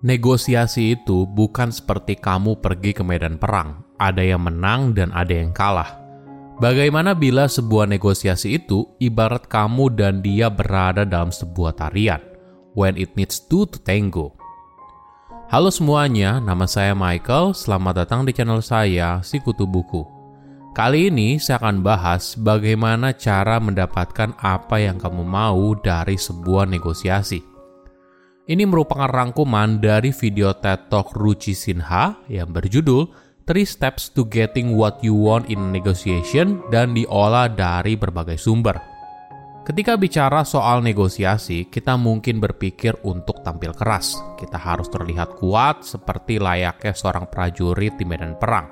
Negosiasi itu bukan seperti kamu pergi ke medan perang, ada yang menang dan ada yang kalah. Bagaimana bila sebuah negosiasi itu ibarat kamu dan dia berada dalam sebuah tarian, when it needs two to tango. Halo semuanya, nama saya Michael, selamat datang di channel saya, Si Kutu Buku. Kali ini saya akan bahas bagaimana cara mendapatkan apa yang kamu mau dari sebuah negosiasi. Ini merupakan rangkuman dari video TED Talk Ruchi Sinha yang berjudul Three Steps to Getting What You Want in Negotiation dan diolah dari berbagai sumber. Ketika bicara soal negosiasi, kita mungkin berpikir untuk tampil keras. Kita harus terlihat kuat seperti layaknya seorang prajurit di medan perang.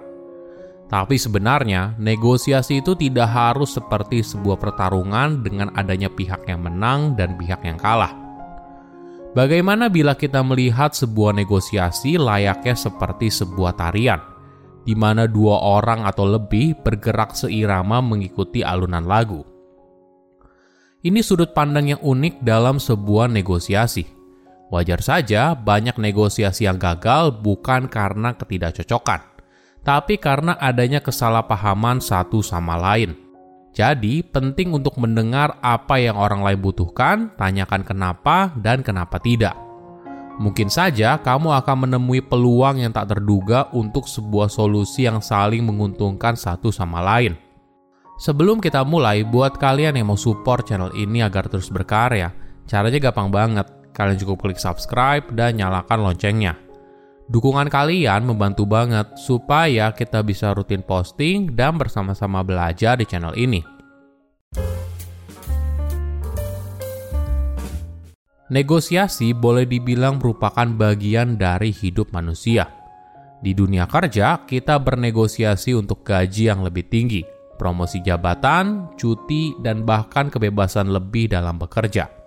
Tapi sebenarnya, negosiasi itu tidak harus seperti sebuah pertarungan dengan adanya pihak yang menang dan pihak yang kalah Bagaimana bila kita melihat sebuah negosiasi layaknya seperti sebuah tarian, di mana dua orang atau lebih bergerak seirama mengikuti alunan lagu? Ini sudut pandang yang unik dalam sebuah negosiasi. Wajar saja banyak negosiasi yang gagal bukan karena ketidakcocokan, tapi karena adanya kesalahpahaman satu sama lain. Jadi, penting untuk mendengar apa yang orang lain butuhkan, tanyakan kenapa dan kenapa tidak. Mungkin saja kamu akan menemui peluang yang tak terduga untuk sebuah solusi yang saling menguntungkan satu sama lain. Sebelum kita mulai, buat kalian yang mau support channel ini agar terus berkarya, caranya gampang banget. Kalian cukup klik subscribe dan nyalakan loncengnya. Dukungan kalian membantu banget supaya kita bisa rutin posting dan bersama-sama belajar di channel ini. Negosiasi boleh dibilang merupakan bagian dari hidup manusia. Di dunia kerja, kita bernegosiasi untuk gaji yang lebih tinggi, promosi jabatan, cuti, dan bahkan kebebasan lebih dalam bekerja.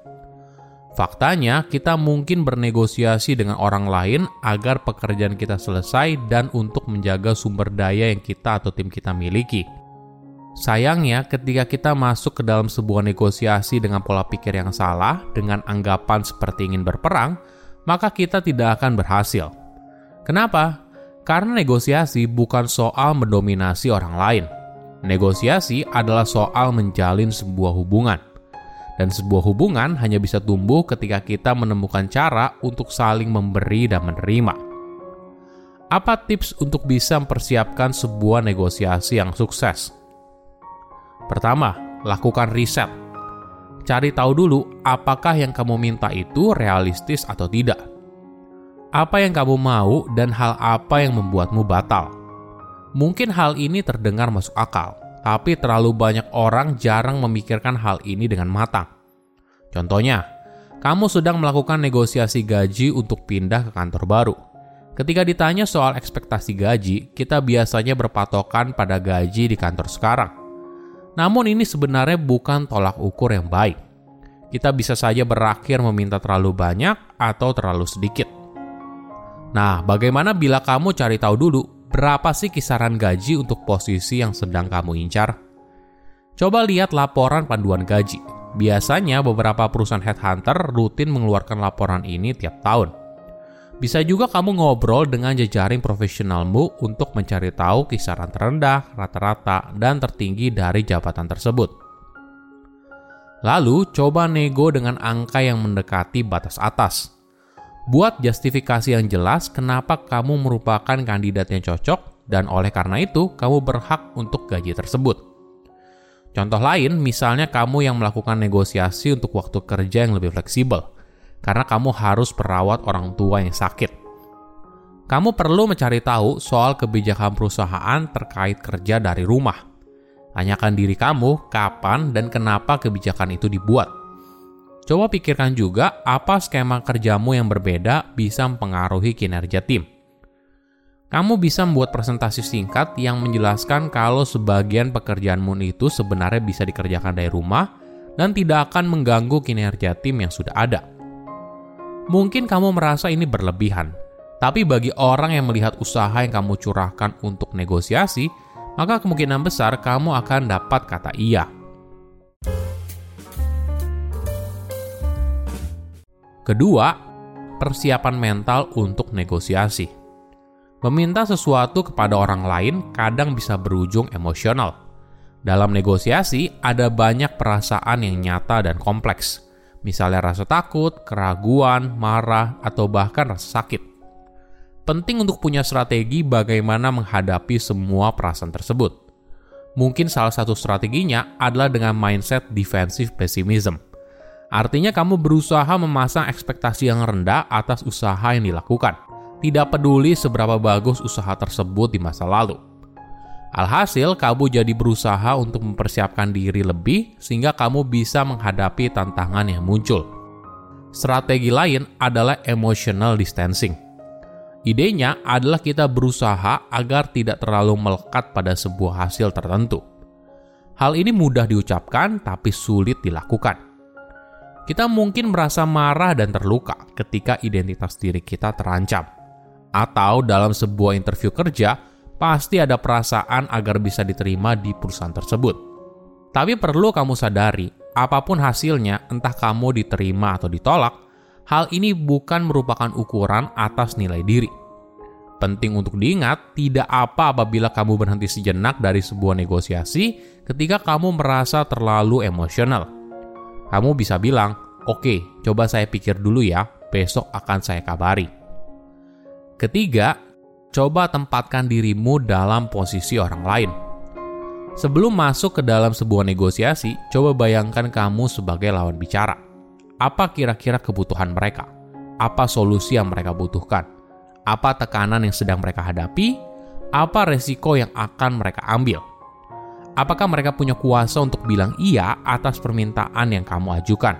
Faktanya, kita mungkin bernegosiasi dengan orang lain agar pekerjaan kita selesai dan untuk menjaga sumber daya yang kita atau tim kita miliki. Sayangnya, ketika kita masuk ke dalam sebuah negosiasi dengan pola pikir yang salah, dengan anggapan seperti ingin berperang, maka kita tidak akan berhasil. Kenapa? Karena negosiasi bukan soal mendominasi orang lain. Negosiasi adalah soal menjalin sebuah hubungan dan sebuah hubungan hanya bisa tumbuh ketika kita menemukan cara untuk saling memberi dan menerima. Apa tips untuk bisa mempersiapkan sebuah negosiasi yang sukses? Pertama, lakukan riset. Cari tahu dulu apakah yang kamu minta itu realistis atau tidak. Apa yang kamu mau dan hal apa yang membuatmu batal. Mungkin hal ini terdengar masuk akal, tapi terlalu banyak orang jarang memikirkan hal ini dengan matang. Contohnya, kamu sedang melakukan negosiasi gaji untuk pindah ke kantor baru. Ketika ditanya soal ekspektasi gaji, kita biasanya berpatokan pada gaji di kantor sekarang. Namun ini sebenarnya bukan tolak ukur yang baik. Kita bisa saja berakhir meminta terlalu banyak atau terlalu sedikit. Nah, bagaimana bila kamu cari tahu dulu berapa sih kisaran gaji untuk posisi yang sedang kamu incar? Coba lihat laporan panduan gaji. Biasanya beberapa perusahaan headhunter rutin mengeluarkan laporan ini tiap tahun. Bisa juga kamu ngobrol dengan jejaring profesionalmu untuk mencari tahu kisaran terendah, rata-rata, dan tertinggi dari jabatan tersebut. Lalu, coba nego dengan angka yang mendekati batas atas. Buat justifikasi yang jelas kenapa kamu merupakan kandidat yang cocok dan oleh karena itu kamu berhak untuk gaji tersebut. Contoh lain, misalnya kamu yang melakukan negosiasi untuk waktu kerja yang lebih fleksibel, karena kamu harus merawat orang tua yang sakit. Kamu perlu mencari tahu soal kebijakan perusahaan terkait kerja dari rumah. Tanyakan diri kamu kapan dan kenapa kebijakan itu dibuat Coba pikirkan juga apa skema kerjamu yang berbeda bisa mempengaruhi kinerja tim. Kamu bisa membuat presentasi singkat yang menjelaskan kalau sebagian pekerjaanmu itu sebenarnya bisa dikerjakan dari rumah dan tidak akan mengganggu kinerja tim yang sudah ada. Mungkin kamu merasa ini berlebihan, tapi bagi orang yang melihat usaha yang kamu curahkan untuk negosiasi, maka kemungkinan besar kamu akan dapat kata iya. Kedua, persiapan mental untuk negosiasi. Meminta sesuatu kepada orang lain kadang bisa berujung emosional. Dalam negosiasi, ada banyak perasaan yang nyata dan kompleks, misalnya rasa takut, keraguan, marah, atau bahkan rasa sakit. Penting untuk punya strategi bagaimana menghadapi semua perasaan tersebut. Mungkin salah satu strateginya adalah dengan mindset defensive pessimism. Artinya kamu berusaha memasang ekspektasi yang rendah atas usaha yang dilakukan tidak peduli seberapa bagus usaha tersebut di masa lalu. Alhasil, kamu jadi berusaha untuk mempersiapkan diri lebih sehingga kamu bisa menghadapi tantangan yang muncul. Strategi lain adalah emotional distancing. Idenya adalah kita berusaha agar tidak terlalu melekat pada sebuah hasil tertentu. Hal ini mudah diucapkan tapi sulit dilakukan. Kita mungkin merasa marah dan terluka ketika identitas diri kita terancam atau dalam sebuah interview kerja, pasti ada perasaan agar bisa diterima di perusahaan tersebut. Tapi perlu kamu sadari, apa pun hasilnya, entah kamu diterima atau ditolak, hal ini bukan merupakan ukuran atas nilai diri. Penting untuk diingat, tidak apa apabila kamu berhenti sejenak dari sebuah negosiasi ketika kamu merasa terlalu emosional. Kamu bisa bilang, "Oke, coba saya pikir dulu ya, besok akan saya kabari." Ketiga, coba tempatkan dirimu dalam posisi orang lain. Sebelum masuk ke dalam sebuah negosiasi, coba bayangkan kamu sebagai lawan bicara. Apa kira-kira kebutuhan mereka? Apa solusi yang mereka butuhkan? Apa tekanan yang sedang mereka hadapi? Apa resiko yang akan mereka ambil? Apakah mereka punya kuasa untuk bilang iya atas permintaan yang kamu ajukan?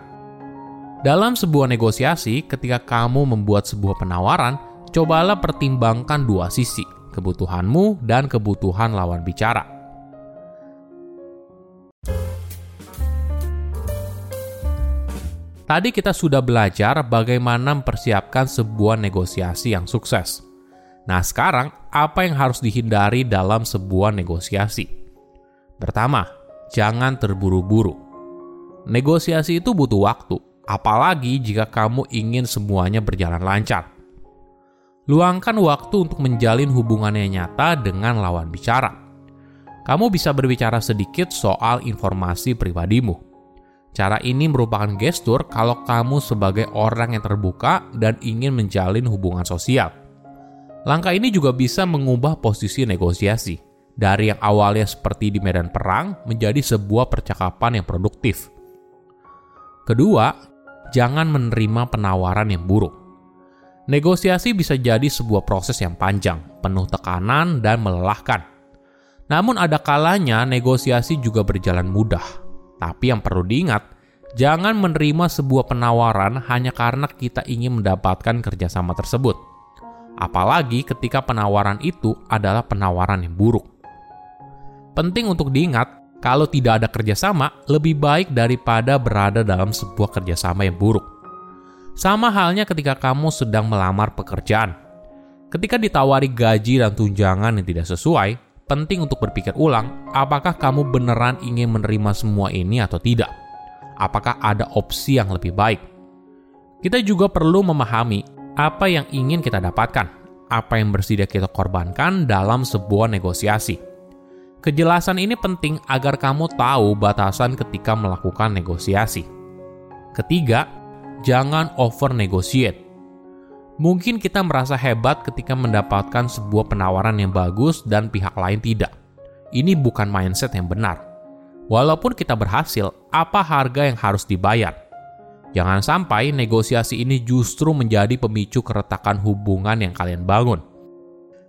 Dalam sebuah negosiasi, ketika kamu membuat sebuah penawaran, cobalah pertimbangkan dua sisi, kebutuhanmu dan kebutuhan lawan bicara. Tadi kita sudah belajar bagaimana mempersiapkan sebuah negosiasi yang sukses. Nah, sekarang apa yang harus dihindari dalam sebuah negosiasi? Pertama, jangan terburu-buru. Negosiasi itu butuh waktu, apalagi jika kamu ingin semuanya berjalan lancar. Luangkan waktu untuk menjalin hubungan yang nyata dengan lawan bicara. Kamu bisa berbicara sedikit soal informasi pribadimu. Cara ini merupakan gestur kalau kamu sebagai orang yang terbuka dan ingin menjalin hubungan sosial. Langkah ini juga bisa mengubah posisi negosiasi dari yang awalnya seperti di medan perang menjadi sebuah percakapan yang produktif. Kedua, jangan menerima penawaran yang buruk. Negosiasi bisa jadi sebuah proses yang panjang, penuh tekanan, dan melelahkan. Namun, ada kalanya negosiasi juga berjalan mudah. Tapi yang perlu diingat, jangan menerima sebuah penawaran hanya karena kita ingin mendapatkan kerjasama tersebut. Apalagi ketika penawaran itu adalah penawaran yang buruk. Penting untuk diingat, kalau tidak ada kerjasama, lebih baik daripada berada dalam sebuah kerjasama yang buruk. Sama halnya ketika kamu sedang melamar pekerjaan. Ketika ditawari gaji dan tunjangan yang tidak sesuai, penting untuk berpikir ulang apakah kamu beneran ingin menerima semua ini atau tidak. Apakah ada opsi yang lebih baik? Kita juga perlu memahami apa yang ingin kita dapatkan, apa yang bersedia kita korbankan dalam sebuah negosiasi. Kejelasan ini penting agar kamu tahu batasan ketika melakukan negosiasi. Ketiga, jangan over negotiate. Mungkin kita merasa hebat ketika mendapatkan sebuah penawaran yang bagus dan pihak lain tidak. Ini bukan mindset yang benar. Walaupun kita berhasil, apa harga yang harus dibayar? Jangan sampai negosiasi ini justru menjadi pemicu keretakan hubungan yang kalian bangun.